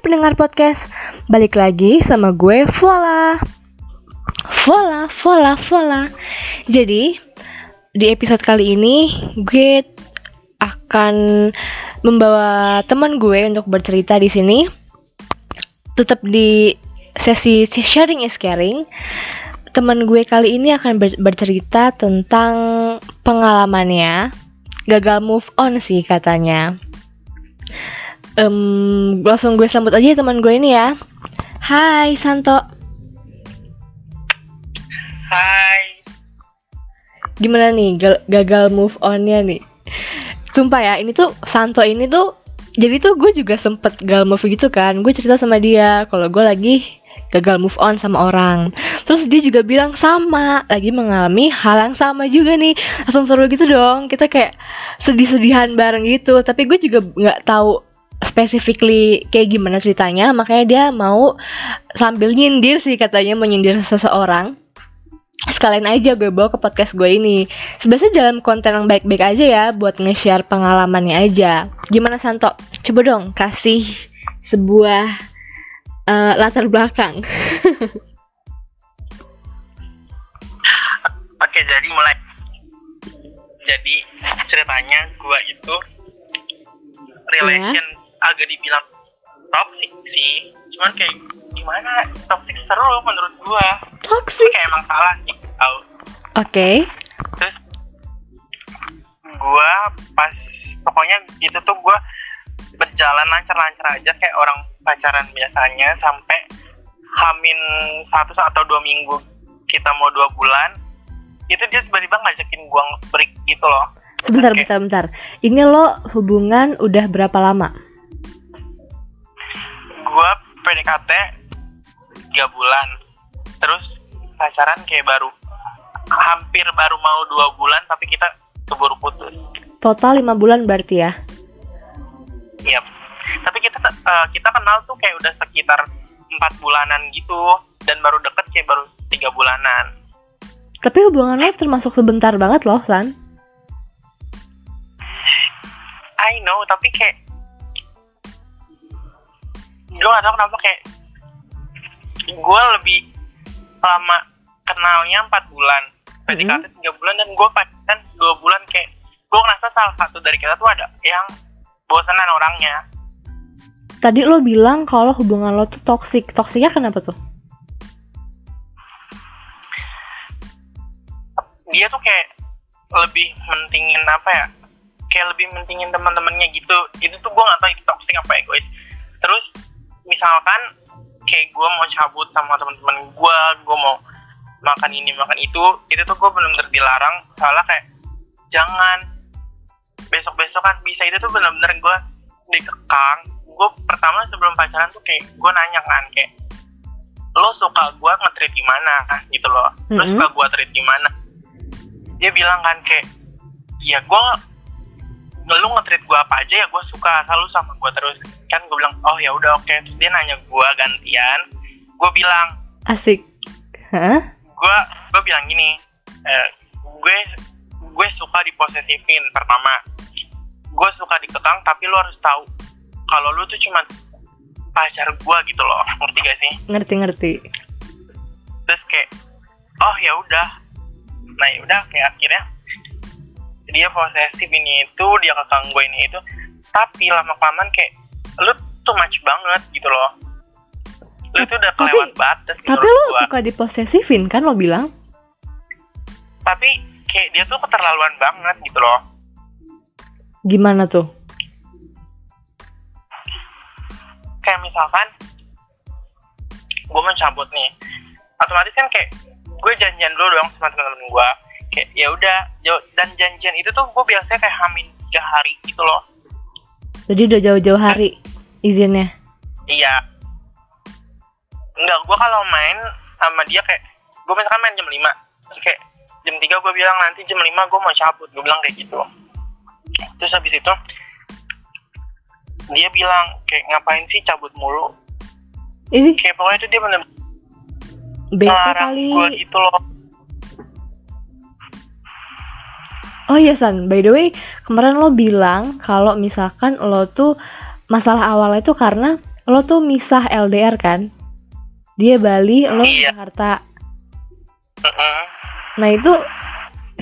Pendengar podcast, balik lagi sama gue Vola Vola, Vola, Vola Jadi, di episode kali ini gue akan membawa teman gue untuk bercerita di sini. Tetap di sesi sharing is caring. Teman gue kali ini akan ber- bercerita tentang pengalamannya. Gagal move on sih katanya Em, langsung gue sambut aja ya teman gue ini ya. Hai Santo, Hai, gimana nih gal- gagal move onnya nih? Sumpah ya, ini tuh Santo ini tuh jadi tuh gue juga sempet gagal move gitu kan. Gue cerita sama dia kalau gue lagi gagal move on sama orang. Terus dia juga bilang sama, lagi mengalami hal yang sama juga nih. Langsung seru gitu dong. Kita kayak sedih-sedihan bareng gitu. Tapi gue juga nggak tahu specifically kayak gimana ceritanya. Makanya dia mau sambil nyindir sih katanya menyindir seseorang sekalian aja gue bawa ke podcast gue ini. Sebenarnya dalam konten yang baik-baik aja ya buat nge-share pengalamannya aja. Gimana Santo? Coba dong kasih sebuah eh, latar belakang. oke jadi mulai. Jadi ceritanya gua itu relation agak dibilang toxic sih. Cuman kayak gimana toxic seru menurut gua. Tapi Toxic. kayak emang salah gitu tau. Oke. Terus gua pas pokoknya gitu tuh gua berjalan lancar-lancar aja kayak orang pacaran biasanya sampai hamin satu atau dua minggu kita mau dua bulan itu dia tiba-tiba ngajakin gua break gitu loh Sebentar, Oke. bentar, bentar. Ini lo hubungan udah berapa lama? Gua PDKT tiga bulan terus pacaran kayak baru hampir baru mau dua bulan tapi kita keburu putus Total lima bulan berarti ya? Iya. Tapi kita eh, kita kenal tuh kayak udah sekitar empat bulanan gitu dan baru deket kayak baru tiga bulanan. Tapi hubungan lo termasuk sebentar banget loh, San. I know tapi kayak gue gak tau kenapa kayak gue lebih lama kenalnya empat bulan. PDKT tiga bulan dan gue pacaran dua bulan kayak gue ngerasa salah satu dari kita tuh ada yang bosanan orangnya. Tadi lo bilang kalau hubungan lo tuh toxic. Toksiknya kenapa tuh? dia tuh kayak lebih mentingin apa ya? Kayak lebih mentingin teman-temannya gitu. Itu tuh gue gak tahu itu toxic apa egois. Terus misalkan kayak gue mau cabut sama teman-teman gue gue mau makan ini makan itu itu tuh gue benar-benar dilarang. Soalnya kayak jangan. Besok-besok kan bisa itu tuh benar-benar gue dikekang. Gue pertama sebelum pacaran tuh kayak gue nanya kan kayak lo suka gue nge-treat gimana gitu loh. Lo Mhm. suka gue treat gimana dia bilang kan kayak ya gue lu nge-treat gue apa aja ya gue suka selalu sama gue terus kan gue bilang oh ya udah oke terus dia nanya gue gantian gue bilang Asik. Hah? gue gue bilang gini eh, gue gue suka diposesifin pertama gue suka dikekang tapi lu harus tahu kalau lu tuh cuma pacar gue gitu loh ngerti gak sih Ngerti-ngerti. terus kayak oh ya udah nah ya udah kayak akhirnya dia posesif ini itu dia kekang gue ini itu tapi lama kelamaan kayak lu too much banget gitu loh lu itu udah Tapi- kelewat batas Tapi menurut lo gua. suka diposesifin kan lo bilang? tapi kayak dia tuh keterlaluan banget gitu loh Gimana tuh? kayak misalkan gue mencabut nih otomatis kan kayak gue janjian dulu dong sama teman-teman gue kayak ya udah dan janjian itu tuh gue biasanya kayak hamil tiga hari gitu loh Jadi udah jauh-jauh hari izinnya. Iya. Enggak, gue kalau main sama dia kayak gue misalkan main jam 5 terus kayak jam 3 gue bilang nanti jam 5 gue mau cabut gue bilang kayak gitu terus habis itu dia bilang kayak ngapain sih cabut mulu Ini kayak pokoknya itu dia bener bete kali. gue gitu loh Oh iya San, by the way, kemarin lo bilang kalau misalkan lo tuh masalah awalnya itu karena lo tuh misah LDR kan? Dia Bali lo Iya. Jakarta. Mm-mm. nah itu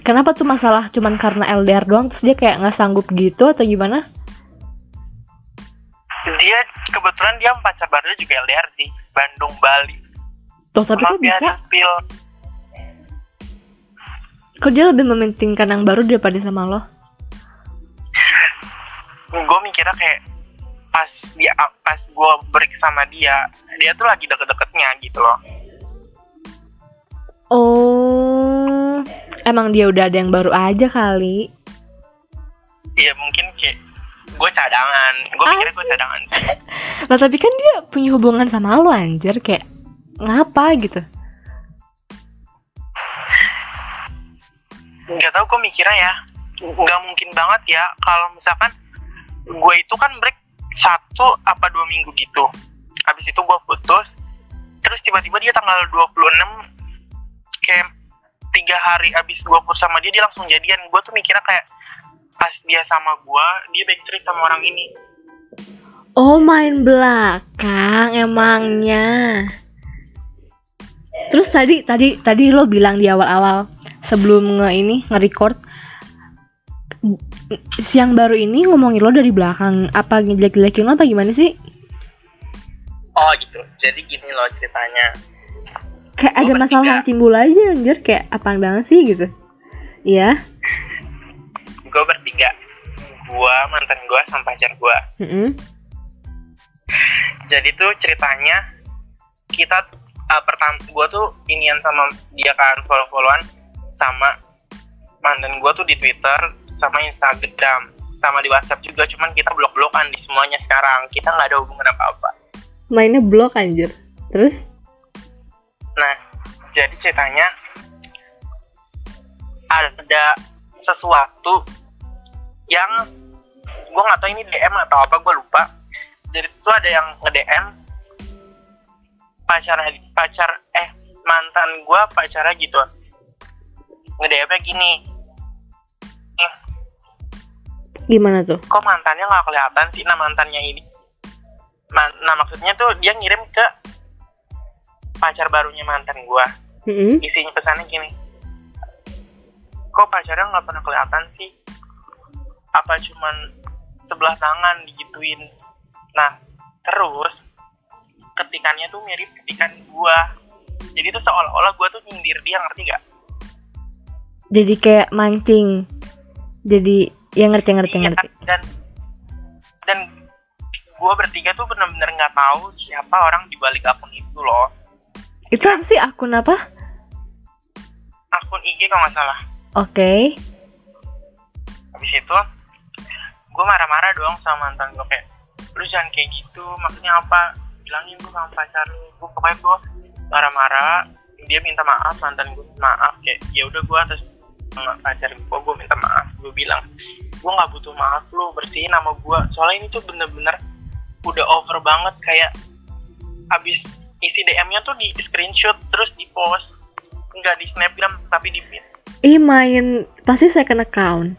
kenapa tuh masalah cuman karena LDR doang? Terus dia kayak nggak sanggup gitu atau gimana? Dia kebetulan dia pacar barunya juga LDR sih Bandung Bali. Tuh tapi kok bisa? spill kok dia lebih mementingkan yang baru daripada sama lo? Gue mikirnya kayak pas dia pas gue break sama dia dia tuh lagi deket-deketnya gitu loh. Oh emang dia udah ada yang baru aja kali? Iya mungkin kayak gue cadangan. Gue mikirnya gue cadangan sih. Lah tapi kan dia punya hubungan sama lo anjir. Kayak ngapa gitu. Nggak tahu gue mikirnya ya. Nggak mungkin banget ya kalau misalkan gue itu kan break satu apa dua minggu gitu. Habis itu gue putus terus tiba-tiba dia tanggal 26 kayak tiga hari abis gue putus sama dia dia langsung jadian. Gue tuh mikirnya kayak pas dia sama gue dia backstreet sama orang ini. Oh main belakang emangnya. Terus tadi tadi tadi lo bilang di awal-awal sebelum nge ini nge-record siang baru ini ngomongin lo dari belakang apa ngejelek-jelekin lo apa gimana sih? oh gitu jadi gini loh ceritanya Kayak ada masalah yang timbul aja anjir kayak apaan banget sih gitu. Iya. gue bertiga gue mantan gue sama pacar gue Mm-mm. jadi tuh ceritanya kita uh, pertama gue tuh inian sama dia kan follow followan sama mantan gue tuh di Twitter sama Instagram sama di WhatsApp juga cuman kita blok blokan di semuanya sekarang kita nggak ada hubungan apa apa Mainnya blok anjir. Terus? nah jadi ceritanya ada sesuatu yang gue nggak tahu ini DM atau apa gue lupa jadi itu ada yang nge DM pacar pacar eh mantan gue pacarnya gitu nge DM gini. "Eh, Gimana tuh? kok mantannya nggak kelihatan sih? Nah mantannya ini. Man- nah maksudnya tuh dia ngirim ke pacar barunya mantan gue Mm-mm. isinya pesannya gini. Kok pacarnya nggak pernah kelihatan sih? Apa cuman sebelah tangan digituin? Nah terus ketikannya tuh mirip ketikan gua. Jadi tuh seolah-olah gua tuh nyindir dia ngerti gak Jadi kayak mancing. Jadi ya ngerti ngerti iya ngerti. dan dan gua bertiga tuh bener-bener nggak tahu siapa orang di balik akun itu loh Itu apa sih akun apa? akun IG kalau nggak salah Oke. habis itu gue marah-marah doang sama mantan gue kayak lu jangan kayak gitu maksudnya apa bilangin gue sama pacar lu gue pokoknya gue marah-marah dia minta maaf mantan gue maaf kayak ya udah gue atas pacar gue gue minta maaf gue bilang gue nggak butuh maaf lu bersihin nama gue soalnya ini tuh bener-bener udah over banget kayak abis isi DM-nya tuh di screenshot terus di post nggak di snapgram tapi di feed Ih main pasti second account.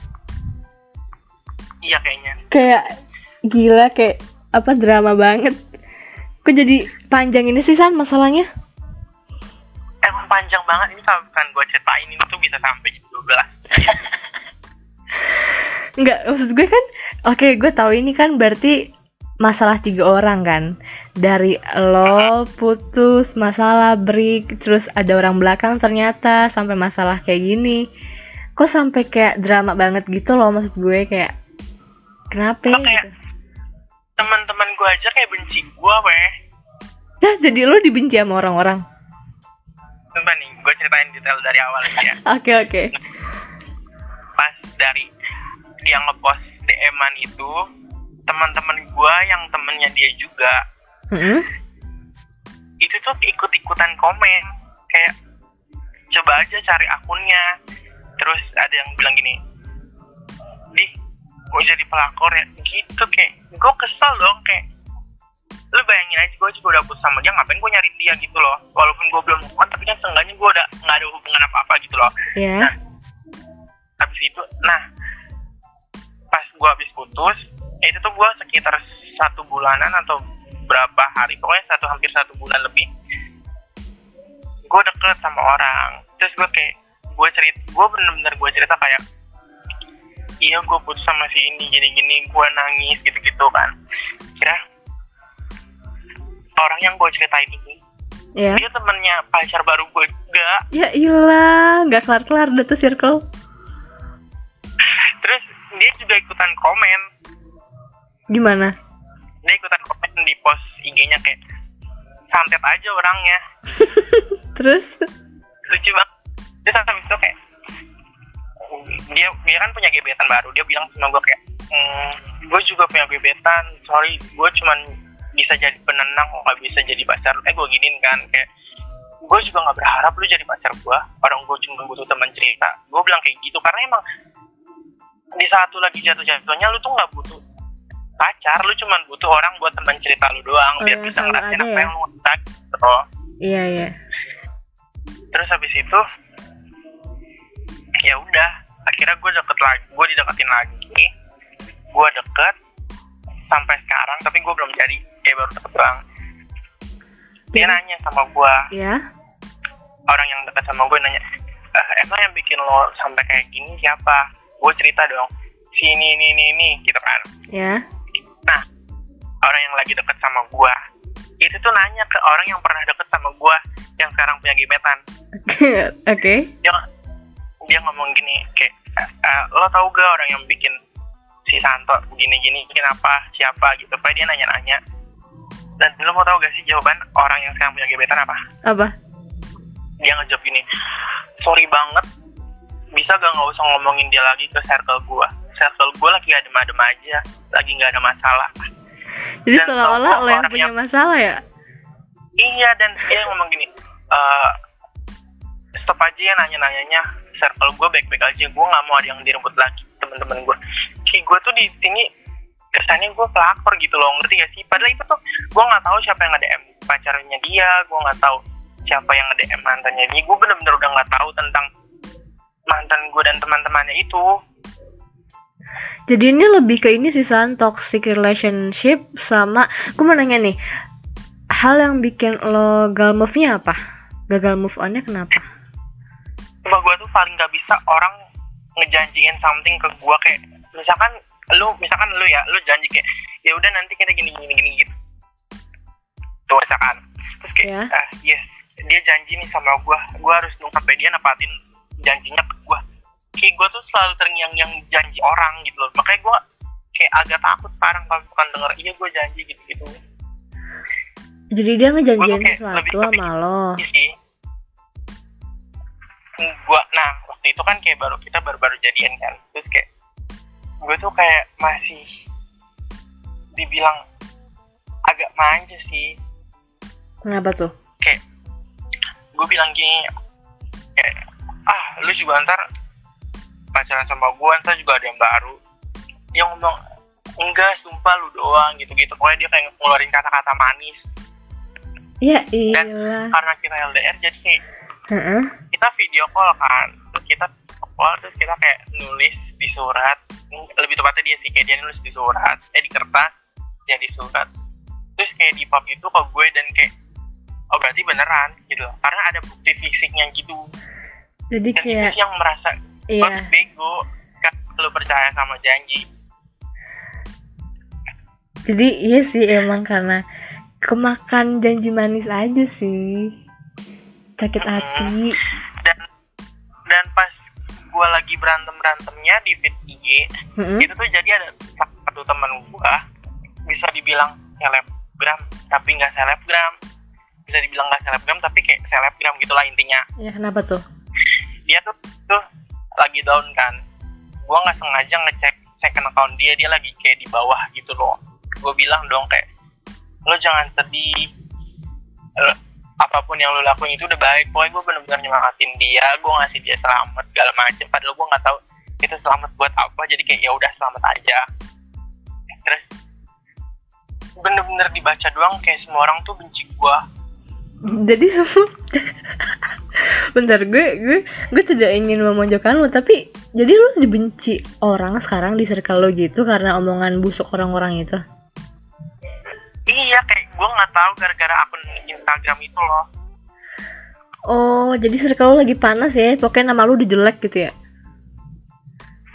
iya kayaknya Kayak gila kayak apa drama banget. Kok jadi panjang ini sih San masalahnya? Emang panjang banget. Ini kalau bukan gue ceritain ini tuh bisa sampai jam 12 Enggak, maksud gue kan oke gue tahu ini kan berarti masalah tiga orang kan. Dari lo putus masalah break terus ada orang belakang ternyata sampai masalah kayak gini. Kok sampai kayak drama banget gitu loh maksud gue kayak kenapa Lo kayak- gitu? teman-teman gue aja kayak benci gue weh. Nah, jadi lo dibenci sama orang-orang Sumpah nih gue ceritain detail dari awal aja. Ya oke oke. Pas dari dia ngepost DM-an itu teman-teman gue yang temennya dia juga Mm-mm. itu tuh ikut-ikutan komen. Kayak coba aja cari akunnya. Terus ada yang bilang gini di mau jadi pelakor ya. Gitu kayak gue kesel dong kayak lu bayangin aja gue juga udah putus sama dia ngapain gue nyari dia gitu loh. Walaupun gue belum on tapi kan seenggaknya gue udah nggak ada hubungan apa-apa gitu loh. Ya habis itu nah pas gue habis putus itu tuh gue sekitar satu bulanan atau berapa hari pokoknya satu hampir satu bulan lebih gue deket sama orang. Terus gue kayak gue cerita gue bener-bener gue cerita kayak iya gue putus sama si ini gini-gini gue nangis gitu-gitu kan. Kira orang yang gue ceritain ini Ya. dia temennya pacar baru gue juga Ya ilah, nggak kelar-kelar deh tuh circle. terus dia juga ikutan komen Gimana? dia ikutan komen di post IG-nya kayak santet aja orangnya Terus? lucu banget terus habis itu kayak dia dia kan punya gebetan baru dia bilang sama gue kayak mm, gue juga punya gebetan sorry gue cuman bisa jadi penenang nggak bisa jadi pacar eh gue giniin kan kayak gue juga nggak berharap lu jadi pacar gue orang gue cuma butuh teman cerita gue bilang kayak gitu karena emang di saat lu lagi jatuh-jatuhnya lu tuh nggak butuh pacar lu cuma butuh orang buat teman cerita lu doang Oh, biar yang bisa ngerasain apa ya? yang lu ngerasain gitu Iya iya. terus habis itu ya udah akhirnya gue deket lagi gue dideketin lagi gue deket sampai sekarang tapi gue belum jadi kayak baru deket doang. Dia Jadi- nanya sama gue Ya. orang yang deket sama gue nanya "Eh, emang yang bikin lo sampai kayak gini siapa? Gue cerita dong si ini ini ini gitu kan. Ya. nah orang yang lagi deket sama gue itu tuh nanya ke orang yang pernah deket sama gue yang sekarang punya gebetan. Oke. dia dia ngomong gini kayak "Eh, eh, lo tau gak orang yang bikin si Santo gini-gini kenapa siapa gitu. Pak dia nanya-nanya. Dan lo mau tau gak sih jawaban orang yang sekarang punya gebetan apa? Apa? dia ngejawab gini sorry banget bisa gak nggak usah ngomongin dia lagi ke circle gua? Circle gua lagi adem-adem aja lagi nggak ada masalah. Jadi Dan seolah-olah lo yang orang punya masalah ya? iya dan dia ngomong gini "Eh, stop aja ya nanya-nanyanya. Circle gue baik-baik aja gue nggak mau ada yang direbut lagi temen-temen gue kayak gue tuh di sini kesannya gue pelakor gitu loh ngerti gak sih padahal itu tuh gue nggak tahu siapa yang nge-DM pacarnya dia gue nggak tahu siapa yang nge-DM mantannya dia gue bener-bener udah nggak tahu tentang mantan gue dan teman-temannya itu Jadi ini lebih ke ini sih San, toxic relationship sama Gue mau nanya nih Hal yang bikin lo gagal move-nya apa? Gagal move on-nya kenapa? Cuma gue tuh paling gak bisa orang ngejanjiin something ke gue kayak misalkan lu misalkan lu ya lu janji kayak ya udah nanti kita gini gini gini gitu. Tuh misalkan. Terus kayak Ya. ah yes. Dia janji nih sama gue gue harus nunggu sampai dia nepatin janjinya ke gue kayak gue tuh selalu terngiang-ngiang janji orang gitu loh. Makanya gue kayak agak takut sekarang kalau misalkan denger iya gue janji gitu gitu Jadi dia ngejanjiin sesuatu sama lo. sih. Gua nah waktu itu kan kayak baru kita baru-baru jadian kan. Terus kayak gue tuh kayak masih dibilang agak manja sih. Kenapa tuh? kayak gue bilang gini kayak ah lu juga ntar pacaran sama gue ntar juga ada yang baru. Dia ngomong enggak sumpah lu doang gitu-gitu. Pokoknya dia kayak ngeluarin kata-kata manis. Ya Dan- iya karena kita LDR jadi kayak Heeh. kita video call kan kita call terus kita kayak nulis di surat. Lebih tepatnya dia sih kayak dia nulis di surat. Eh di kertas dia di surat. Terus kayak di pub itu ke gue dan kayak oh berarti beneran gitu loh. Karena ada bukti fisiknya gitu. Jadi dan itu kayak sih yang merasa Iya. banget bego kan lu percaya sama janji. Jadi iya sih emang karena Kemakan janji manis aja sih. Sakit hati dan pas gue lagi berantem berantemnya di feed IG Heeh. itu tuh jadi ada satu teman gua bisa dibilang selebgram tapi nggak selebgram. Bisa dibilang nggak selebgram tapi kayak selebgram gitulah intinya. Ya kenapa tuh? dia tuh tuh lagi down kan. Gua nggak sengaja ngecek second account dia dia lagi kayak di bawah gitu loh. Gue bilang dong kayak lo jangan sedih apa pun yang lo lakuin itu udah baik. Pokoknya gue bener-bener nyemangatin dia gue ngasih dia selamat segala macem. Padahal gue nggak tahu itu selamat buat apa jadi kayak ya udah selamat aja. Terus bener-bener dibaca doang kayak semua orang tuh benci gue Jadi Bentar gue gue gue tidak ingin memojokkan lo tapi jadi lo dibenci orang sekarang di circle lo gitu karena omongan busuk orang-orang itu. iya kayak gue nggak tahu gara-gara akun Instagram itu loh Oh, jadi circle lu lagi panas ya? Pokoknya nama lu udah jelek gitu ya?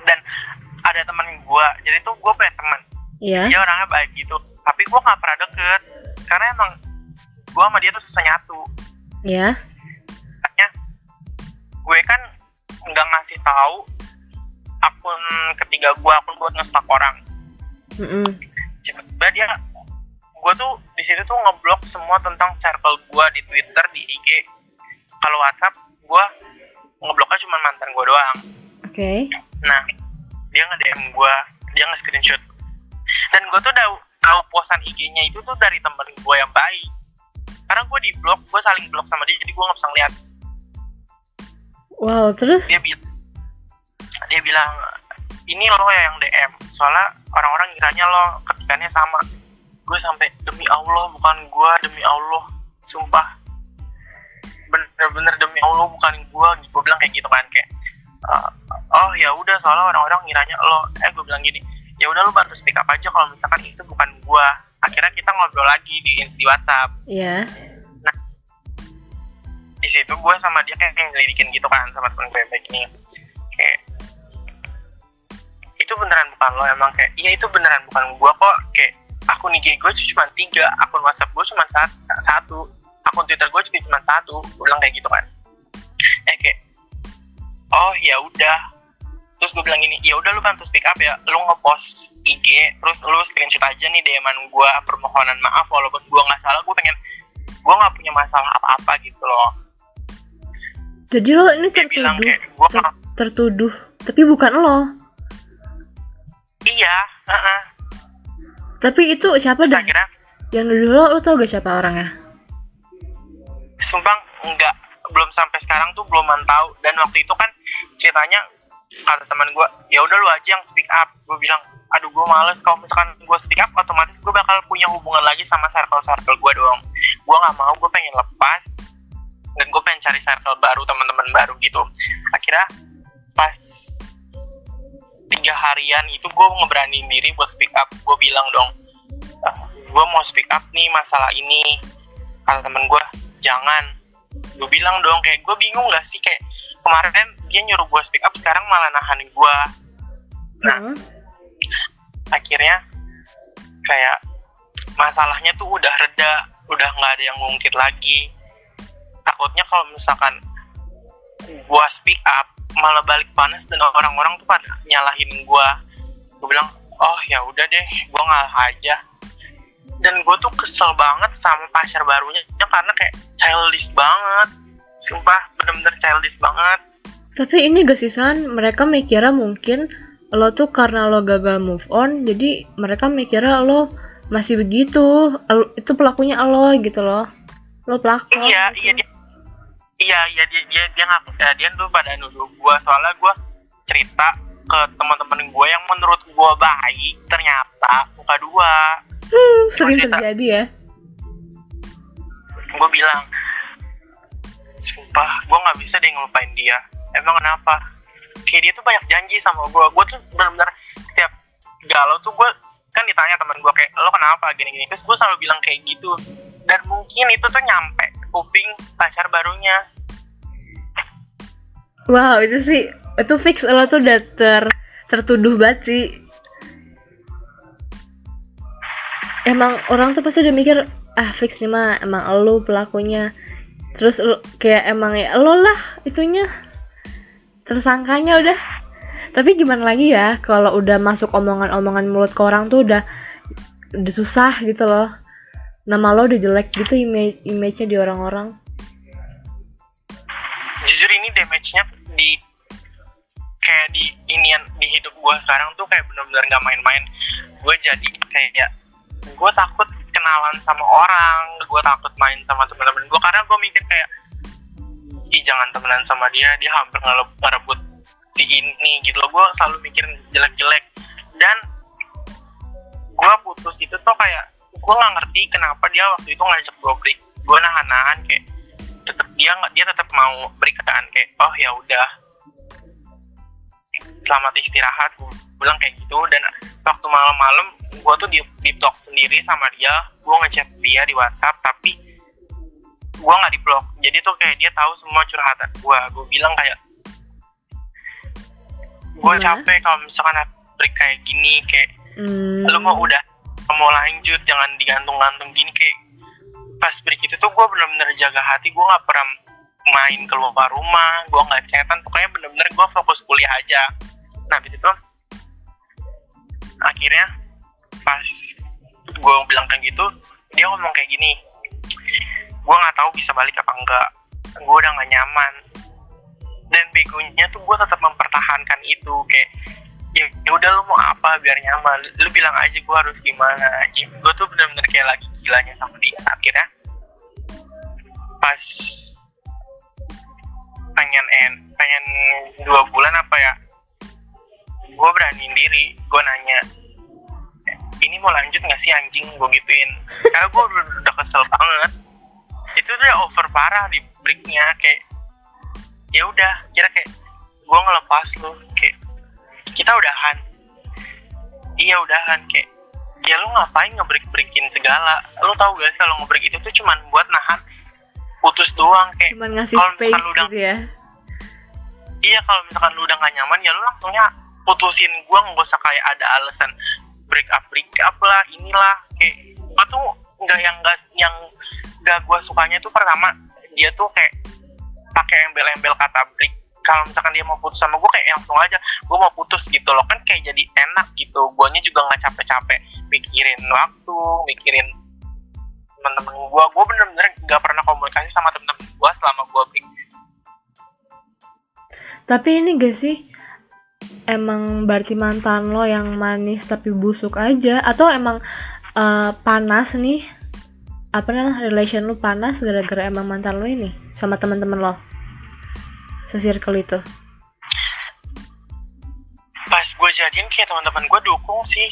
dan ada temen gue jadi tuh gue punya temen Iya. dia orangnya baik gitu tapi gue nggak pernah deket karena emang gue sama dia tuh susah nyatu Ya. makanya gue kan nggak ngasih tahu akun ketiga gue akun buat ngestak orang Mm-mm. tiba-tiba dia gue tuh di situ tuh ngeblok semua tentang circle gue di Twitter di IG kalau WhatsApp gue ngebloknya cuma mantan gue doang. Oke. nah dia nge DM gue dia nge screenshot dan gue tuh udah tahu posan IG-nya itu tuh dari temen gue yang baik. Karena gue di blok gue saling blok sama dia jadi gue nggak bisa ngeliat. Wow, terus? dia bilang dia bilang ini lo ya yang DM soalnya orang-orang ngiranya lo ketikannya sama gue sampai demi Allah bukan gue demi Allah. Sumpah. Bener-bener demi Allah bukan gue gue bilang kayak gitu kan kayak "Eh, oh ya udah soalnya orang-orang ngiranya lo. Eh gue bilang gini ya udah lo bantu speak up aja kalau misalkan itu bukan gue akhirnya kita ngobrol lagi di di WhatsApp. Iya. di situ gue sama dia kayak nyelidikin gitu kan sama temen gue yang baik ini kayak itu beneran bukan lo emang kayak iya itu beneran bukan gue kok. Kayak akun IG gue cuma tiga akun WhatsApp gue cuma satu, akun Twitter gue juga cuma satu gue bilang kayak gitu kan. Eh kayak oh ya udah. Terus gue bilang gini ya udah lu bantu speak up ya lu ngepost IG terus lu screenshot aja nih DM-an gue permohonan maaf walaupun gue nggak salah gue pengen gue nggak punya masalah apa-apa gitu loh. Jadi lo ini dia bilang tertuduh, kayak gue ter- tertuduh, tapi bukan lo. iya heeh. Tapi itu siapa dah? akhirnya? Yang nuduh lo, lo tau gak siapa orangnya? sumpah enggak. Belum sampai sekarang tuh belum tahu. Dan waktu itu kan ceritanya kata teman gue ya udah lu aja yang speak up. Gue bilang aduh gue males. Kalau misalkan gue speak up otomatis gue bakal punya hubungan lagi sama circle circle gue dong gue nggak mau gue pengen lepas. Dan gue pengen cari circle baru teman-teman baru gitu. Akhirnya pas tiga harian itu gue ngeberaniin diri buat speak up. Gue bilang dong gue mau speak up nih masalah ini. Kata temen gue jangan. Gue bilang dong kayak gue bingung gak sih? Kayak kemarin dia nyuruh gue speak up sekarang malah nahan gue Nah. Heeh. akhirnya kayak masalahnya tuh udah reda udah nggak ada yang ngungkit lagi. Takutnya kalau misalkan gue speak up malah balik panas dan orang-orang tuh pada nyalahin gue gue bilang oh ya udah deh gue ngalah aja dan gue tuh kesel banget sama pacar barunya karena kayak childish banget sumpah bener-bener childish banget Tapi ini gak sih San, mereka mikirnya mungkin lo tuh karena lo gagal move on, jadi mereka mikirnya lo masih begitu, Lo- itu pelakunya lo gitu loh. Lo pelaku. iya gitu. iya dia iya iya dia dia dia ngaku eh, dia tuh pada nuduh gue soalnya gue cerita ke teman-teman gue yang menurut gue baik ternyata muka dua. Hmm, sering cerita. terjadi ya. gue bilang sumpah gue nggak bisa deh ngelupain dia. Emang kenapa? Kayak dia tuh banyak janji sama gue gue tuh benar-benar setiap galau tuh gue kan ditanya teman gue kayak lo kenapa? Gini-gini. Terus gue selalu bilang kayak gitu. Dan mungkin itu tuh nyampe kuping pacar barunya Wow, itu sih, itu fix lo tuh udah ter, tertuduh banget sih. Emang orang tuh pasti udah mikir, ah fix nih mah emang lo pelakunya. Terus lo, kayak emang ya lo lah itunya tersangkanya udah. Tapi gimana lagi ya kalau udah masuk omongan-omongan mulut ke orang tuh udah udah susah gitu loh. Nama lo udah jelek gitu image image-nya di orang-orang. jujur ini damage-nya di kayak di inian di hidup gue sekarang tuh kayak bener-bener gak main-main. Gue jadi kayak gue takut kenalan sama orang gue takut main sama teman-teman gue karena gue mikir kayak ih jangan temenan sama dia dia hampir ngerebut si ini gitu loh. Gue selalu mikir jelek-jelek. Dan gue putus itu tuh kayak gue nggak ngerti kenapa dia waktu itu ngajak gue break. Gue nahan-nahan kayak tetap dia nggak dia tetap mau berikan kayak oh ya udah. Selamat istirahat gue bilang kayak gitu. Dan waktu malam-malam gue tuh di deep talk sendiri sama dia. Gue ngechat dia di WhatsApp tapi gue nggak di blok jadi tuh kayak dia tahu semua curhatan gue gue bilang kayak gue Gimana? capek kalau misalkan break kayak gini kayak Hmm. lu mau udah mau lanjut jangan digantung-gantung gini kayak pas break itu tuh gue bener-bener jaga hati gue nggak pernah main keluar rumah gue nggak chatan pokoknya bener-bener gue fokus kuliah aja. Nah di situ akhirnya pas gue bilang kayak gitu dia ngomong kayak gini gue nggak tahu bisa balik apa enggak gue udah nggak nyaman. Dan begonya tuh gue tetap mempertahankan itu kayak ya ya udah lu mau apa biar nyaman? Lu bilang aja gue harus gimana. Gue tuh bener-bener kayak lagi gilanya sama dia. Akhirnya pas pengen en pengen dua bulan apa ya gue beraniin diri gue nanya ini mau lanjut nggak sih anjing? Gue gituin. Karena gue udah, udah kesel banget. Itu udah over parah di breaknya kayak ya udah kira kayak gue ngelepas kayak kita udahan. Iya udahan kayak ya lu ngapain ngebreak breakin segala? Lu tahu gak sih kalau ngebreak itu tuh cuman buat nahan putus doang kayak Cuman ngasih kalau misalkan lu udah gitu ya. iya kalau misalkan lu udah gak nyaman ya lu langsungnya putusin gua nggak usah kayak ada alasan break up break up lah inilah kayak gua tuh nggak yang nggak yang nggak gua sukanya tuh pertama dia tuh kayak pakai embel-embel kata break kalau misalkan dia mau putus sama gue kayak langsung aja gue mau putus gitu loh. Kan kayak jadi enak gitu. Guanya juga nggak capek-capek mikirin waktu mikirin temen-temen gue gue bener-bener nggak pernah komunikasi sama temen-temen gue selama gue break Tapi ini gak sih emang berarti mantan lo yang manis tapi busuk aja? Atau emang eh, panas nih? Apa namanya relation lu panas gara-gara emang mantan lo ini sama teman-teman lo se-circle itu. Pas gue jadian kayak teman-teman gue dukung sih.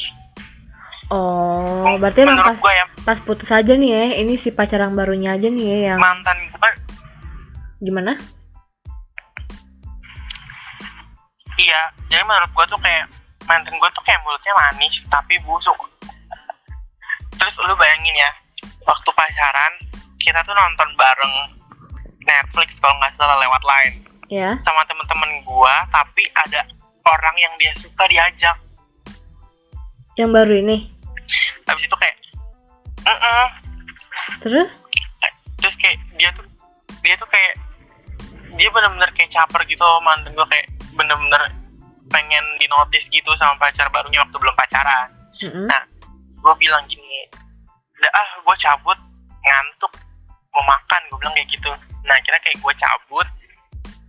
Oh berarti emang pas ya. pas putus aja nih ya ini si pacar yang barunya aja nih ya yang mantan gue gimana? Iya jadi menurut gue tuh kayak mantan gue tuh kayak mulutnya manis tapi busuk. Terus lu bayangin ya waktu pacaran kita tuh nonton bareng Netflix kalau nggak salah lewat line ya. sama temen-temen gue tapi ada orang yang dia suka diajak. Yang baru ini? Habis itu kayak "Mm-mm." terus? Terus kayak dia tuh dia tuh kayak dia bener-bener kayak caper gitu mantan gue kayak bener-bener pengen dinotis gitu sama pacar barunya waktu belum pacaran. Mm-mm. nah gue bilang gini udah ah gue cabut ngantuk mau makan gue bilang kayak gitu. Nah kira kayak gue cabut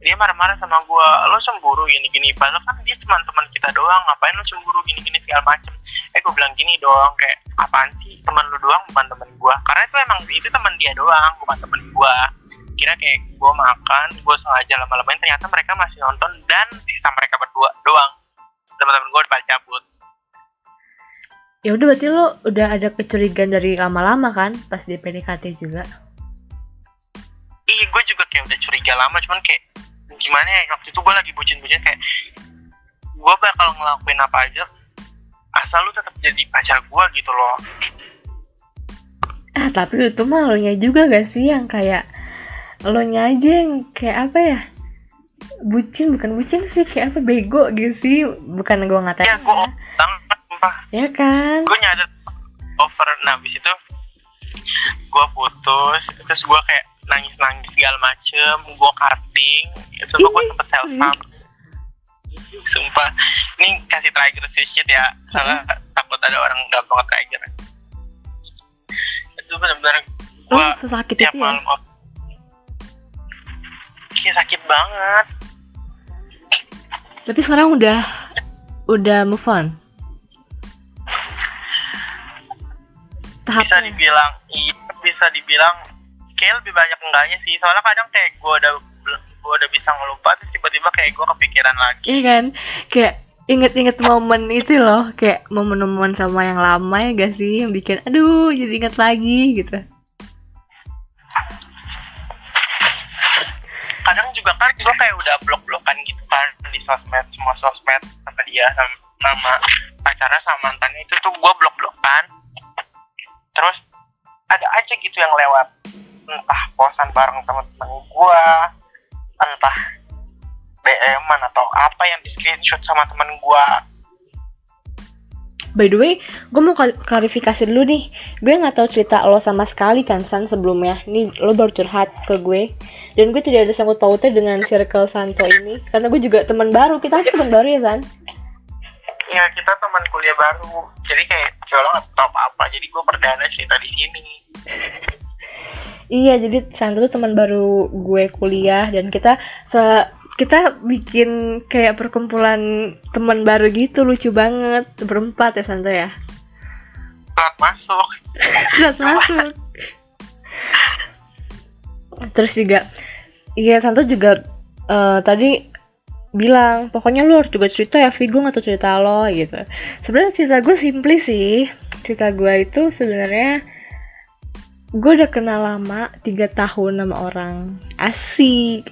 dia marah-marah sama gue lo cemburu gini-gini. Padahal kan dia cuma teman kita doang ngapain lo cemburu gini-gini segala macem? Eh gue bilang gini doang kayak apaan sih? Teman lu doang bukan temen gue karena itu emang itu teman dia doang bukan temen gue kira kayak gue makan gue sengaja lama-lamain ternyata mereka masih nonton dan sisa mereka berdua doang. Teman-teman gue udah cabut. Ya udah berarti lo udah ada kecurigaan dari lama-lama kan pas di PDKT juga? Iya, gue juga kayak udah curiga lama, cuman kayak gimana ya waktu itu gue lagi bucin-bucin kayak gue bakal ngelakuin apa aja asal lu tetap jadi pacar gue gitu loh. ah tapi itu mah lo nya juga gak sih yang kayak lo nya aja yang kayak apa ya bucin bukan bucin sih kayak apa bego gitu sih bukan gue ngatain Ya gue ya. banget, sumpah. ya kan Gue nyadar over, nah habis itu gue putus, terus gue kayak nangis-nangis segala macem, gue cutting, sumpah gue sempet self harm. Sumpah, ini kasih trigger shit ya, soalnya takut ada orang gampang trigger. Itu bener-bener lo gue sesakit tiap itu ya? malam oh, kayak sakit banget. Tapi sekarang udah udah move on? Bisa tahapnya? dibilang iya bisa dibilang kayak lebih banyak enggaknya sih. Soalnya kadang kayak gue udah gue udah bisa ngelupa terus tiba-tiba kayak gue kepikiran lagi. Iya kan? Kayak inget-inget momen itu loh. Kayak momen-momen sama yang lama ya gak sih? Yang bikin aduh jadi inget lagi gitu. Kadang juga kan gue kayak udah blok-blokan gitu kan di sosmed semua sosmed sama dia sama, sama pacaran sama mantannya itu tuh gue blok-blokan. Terus ada aja gitu yang lewat entah posan bareng teman-teman gue entah dm atau apa yang di screenshot sama teman gue By the way, gue mau klarifikasi dulu nih. Gue nggak tahu cerita lo sama sekali kan San sebelumnya. Ini lo baru curhat ke gue. Dan gue tidak ada sangkut pautnya dengan circle Santo ini. Karena gue juga teman baru. Kita kan teman baru ya San? ya kita teman kuliah baru jadi kayak kayak lo nggak tahu apa-apa jadi gue perdana cerita di sini Iya, jadi Santo tuh teman baru gue kuliah dan kita se- kita bikin kayak perkumpulan teman baru gitu lucu banget berempat ya Santo ya. telat masuk Sudah masuk. Terus juga, iya Santo juga eh, tadi bilang pokoknya lu harus juga cerita ya Vi gue gak tau cerita lo gitu sebenarnya cerita gue simply sih cerita gue itu sebenarnya gue udah kenal lama tiga tahun sama orang. Asik.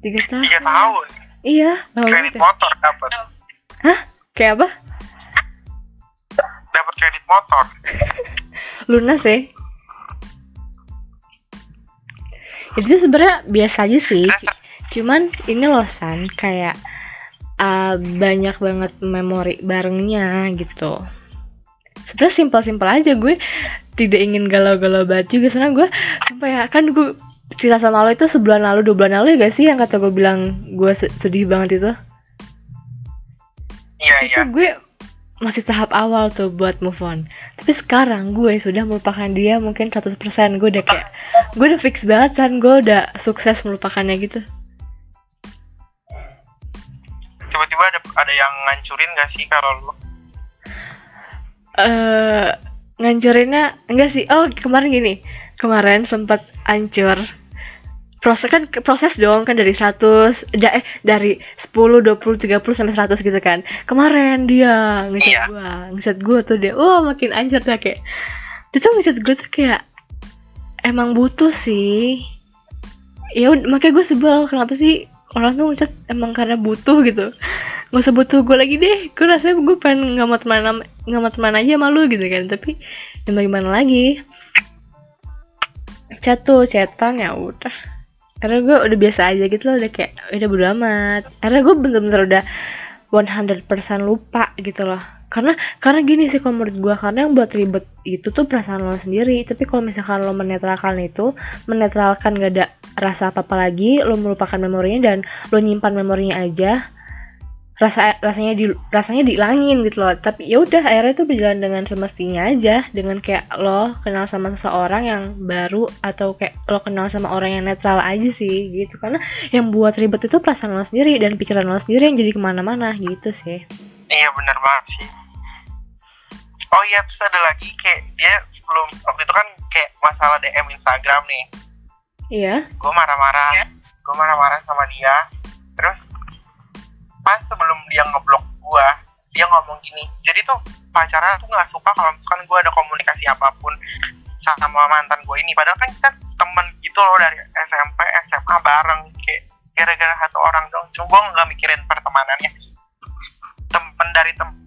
Tiga tahun. Tiga tahun? Iya lama kredit banget motor dapat kayak apa? Dapat kredit motor. Lunas ya itu sebenarnya biasa aja sih cuman ini loh San. Kayak uh, banyak banget memori barengnya gitu. Sebenarnya simpel-simpel aja gue tidak ingin galau-galau banget. Juga soalnya gue sumpah ya kan gue cerita sama lo itu sebulan lalu dua bulan lalu ya gak sih yang kata gue bilang gue se- sedih banget itu? Iya itu iya. gue masih tahap awal tuh buat move on. Tapi sekarang gue sudah melupakan dia mungkin 100% gue udah kayak gue udah fix banget kan gue udah sukses melupakannya gitu. Tiba-tiba ada ada yang ngancurin gak sih kalau lu eh ngancurinnya enggak sih. Oh kemarin gini. Kemarin sempat hancur proses kan proses dong kan dari 100 da, eh dari 10 20 30 sampai 100 gitu kan. Kemarin dia ngecat Iya. gua ngecat gua tuh dia. Oh makin hancur dah kayak dia tuh ngecat gua tuh kayak emang butuh sih. Ya makanya gue sebel kenapa sih orang tuh ngecat emang karena butuh gitu. Nggak usah butuh gue lagi deh. Gue rasanya gue pengen nggak mau teman nggak mau teman aja malu gitu kan. Tapi ya bagaimana lagi? Chat tuh chatan ya udah. Karena gue udah biasa aja gitu loh udah kayak udah bodo amat. Karena gue bener-bener udah 100% lupa gitu loh karena karena gini sih kalau menurut gue karena yang buat ribet itu tuh perasaan lo sendiri. Tapi kalau misalkan lo menetralkan itu menetralkan gak ada rasa apa apa lagi lo melupakan memorinya dan lo nyimpan memorinya aja rasa rasanya di rasanya dihilangin gitu loh. Tapi ya udah akhirnya tuh berjalan dengan semestinya aja. Dengan kayak lo kenal sama seseorang yang baru atau kayak lo kenal sama orang yang netral aja sih gitu. Karena yang buat ribet itu perasaan lo sendiri dan pikiran lo sendiri yang jadi ke mana-mana gitu sih. Iya benar banget sih oh iya terus ada lagi kayak dia sebelum waktu itu kan kayak masalah DM Instagram nih. Iya. Gue marah-marah. Gue marah-marah sama dia. Terus pas sebelum dia ngeblok gue dia ngomong gini jadi tuh pacaran tuh nggak suka kalau misalkan gue ada komunikasi apa pun sama mantan gue ini. Padahal kan kita temen gitu loh dari SMP SMA bareng kayak gara-gara satu orang dong cuma gue nggak mikirin pertemanannya. Temen dari tem-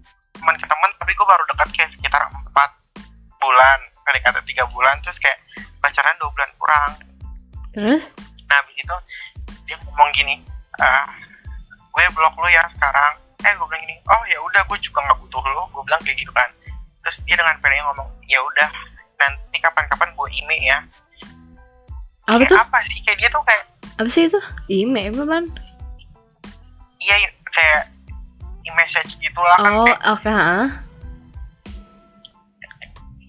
teman ke teman tapi gue baru dekat kayak sekitar empat bulan PDKT tiga bulan terus kayak pacaran dua bulan kurang terus Nah habis itu dia ngomong gini, "Ah, gue blok lu ya sekarang. Eh gue bilang gini, oh ya udah gue juga nggak butuh lu. Gue bilang kayak gitu kan. Terus dia dengan pedenya ngomong, ya udah nanti kapan-kapan gue email ya. apa Kayak tuh apa sih? Kayak dia tuh kayak apa sih itu email apa man iya kayak e-message gitulah kan oh kayak, oke ah.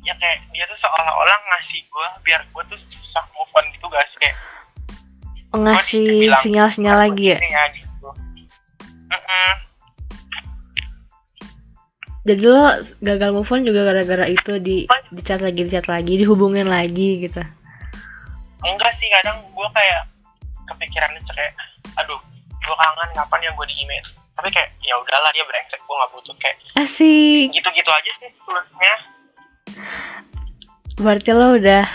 ya kayak dia tuh seolah-olah ngasih gue biar gue tuh susah move on gitu guys. Kayak Oh, ngasih sinyal-sinyal "Ah, lagi ya? ya gitu. Jadi lo gagal move on juga gara-gara itu di di chat lagi di chat lagi dihubungin lagi gitu? Enggak sih kadang gue kayak kepikirannya kayak aduh gue kangen kapan ya gue di email tapi kayak ya udahlah dia brengsek gue nggak butuh kayak asik. gitu-gitu aja sih tulisnya berarti lo udah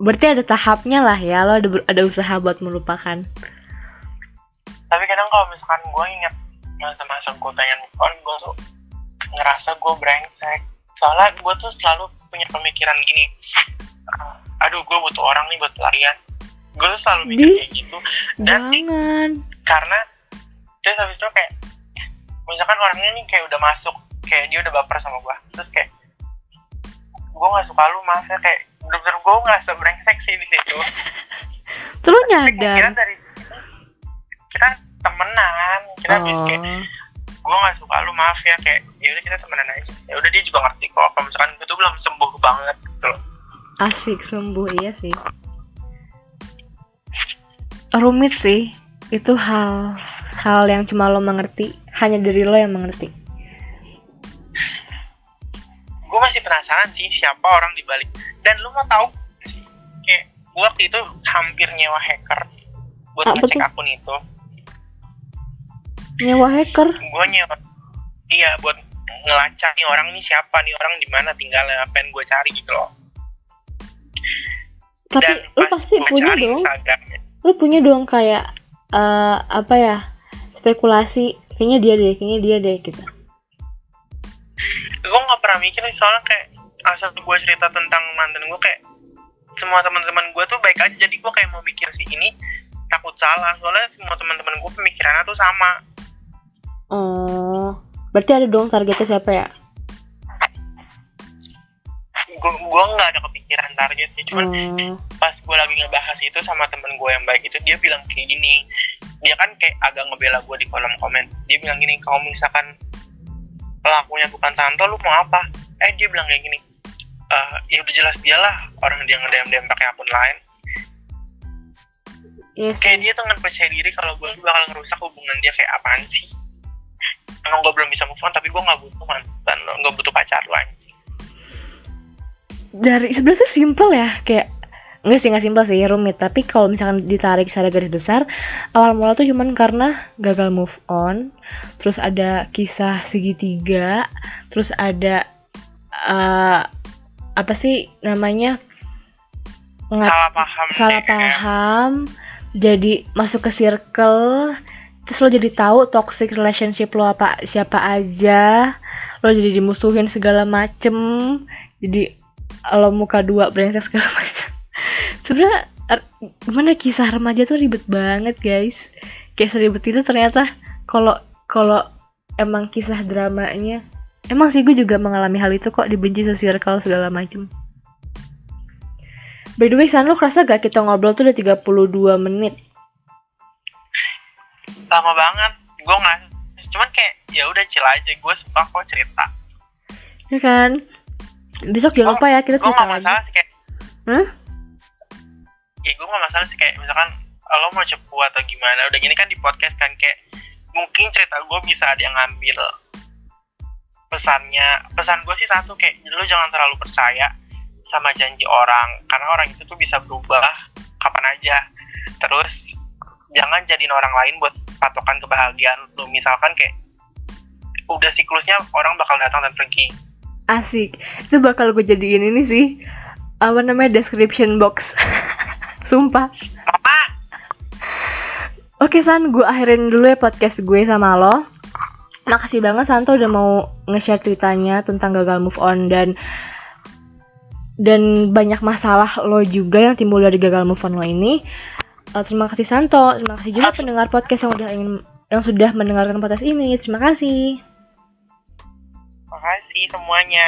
berarti ada tahapnya lah ya lo ada ada usaha buat melupakan. Tapi kadang kalau misalkan gue inget masa-masa gue pengen move on gue tuh ngerasa gue brengsek. Soalnya gue tuh selalu punya pemikiran gini aduh gue butuh orang nih buat pelarian gue tuh selalu mikir Di- kayak gitu. Dan Jangan. karena terus habis itu kayak misalkan orangnya nih kayak udah masuk kayak dia udah baper sama gue terus kayak gue nggak suka lu maaf ya kayak bener-bener gue ngerasa brengsek sih di situ Terus lu nyadar. kira dari kita temenan kita habis kayak Oh. gue nggak suka lu maaf ya kayak ya udah kita temenan aja ya udah dia juga ngerti kok kalau misalkan gue tuh belum sembuh banget gitu loh Asik sembuh iya sih. Rumit sih. Itu hal hal yang cuma lo mengerti, hanya dari lo yang mengerti. gue masih penasaran sih siapa orang di balik dan lu mau tahu kayak gue waktu itu hampir nyewa hacker buat Apa ngecek tuh? akun itu Nyewa hacker. gue nyewa iya buat ngelacak nih orang nih siapa nih orang di mana tinggalnya pengen gue cari gitu loh Tapi lo pas pasti punya dong. Instagramnya, Lo punya dong kayak eh, apa ya? Spekulasi. Kayaknya dia deh, kayaknya dia deh gitu. gue nggak pernah mikir nih soalnya kayak asal gue cerita tentang mantan gue kayak semua teman-teman gue tuh baik aja jadi gue kayak mau mikir sih ini takut salah soalnya semua teman-teman gue pemikirannya tuh sama Oh. Berarti ada dong targetnya siapa ya? gue gue nggak ada kepikiran target sih cuman Oh. pas gue lagi ngebahas itu sama temen gue yang baik itu dia bilang kayak gini dia kan kayak agak ngebela gue di kolom komen. Dia bilang gini kalau misalkan pelakunya bukan Santo lu mau apa? Eh dia bilang kayak gini "Eh, ya udah jelas dia lah orang dia ngedem dem pakai akun lain. Iya sih. kayak dia tuh nggak percaya diri kalau gue tuh bakal ngerusak hubungan dia kayak apaan sih? Emang gue belum bisa move on tapi gue nggak butuh mantan lo nggak butuh pacar lo anjing. Dari sebenarnya simple ya kayak Enggak sih nggak simpel sih rumit. Tapi kalau misalkan ditarik secara garis besar awal mula tuh cuman karena gagal move on terus ada kisah segitiga terus ada eh, apa sih namanya nggak salah paham salah paham jadi masuk ke circle terus lo jadi tahu toxic relationship lo apa siapa aja lo jadi dimusuhin segala macem jadi lo muka dua brengsek segala macem sebenarnya er, gimana kisah remaja tuh ribet banget guys kayak seribet itu ternyata kalau kalau emang kisah dramanya emang sih gue juga mengalami hal itu kok dibenci se-circle segala macem By the way, San, lo kerasa gak kita ngobrol tuh udah 32 menit? lama banget gue nggak cuman kayak ya udah chill aja gue suka kok cerita Ya kan? Besok jangan lupa ya, kita cerita lagi. masalah sih kayak Hah? Ya gue nggak masalah sih kayak misalkan lo mau cepu atau gimana udah gini kan di podcast kan kayak mungkin cerita gue bisa ada yang ngambil pesannya pesan gue sih satu kayak lo jangan terlalu percaya sama janji orang karena orang itu tuh bisa berubah kapan aja terus jangan jadiin orang lain buat patokan kebahagiaan lo misalkan kayak udah siklusnya orang bakal datang dan pergi Asik. Itu bakal gue jadiin ini sih. Apa namanya? Description box. Sumpah. Oke San, gue akhirin dulu ya podcast gue sama lo. Makasih banget Santo udah mau nge-share ceritanya tentang gagal move on dan dan banyak masalah lo juga yang timbul dari gagal move on lo ini. Eh, terima kasih Santo, terima kasih juga pendengar podcast yang udah ingin yang sudah mendengarkan podcast ini. Terima kasih. makasih semuanya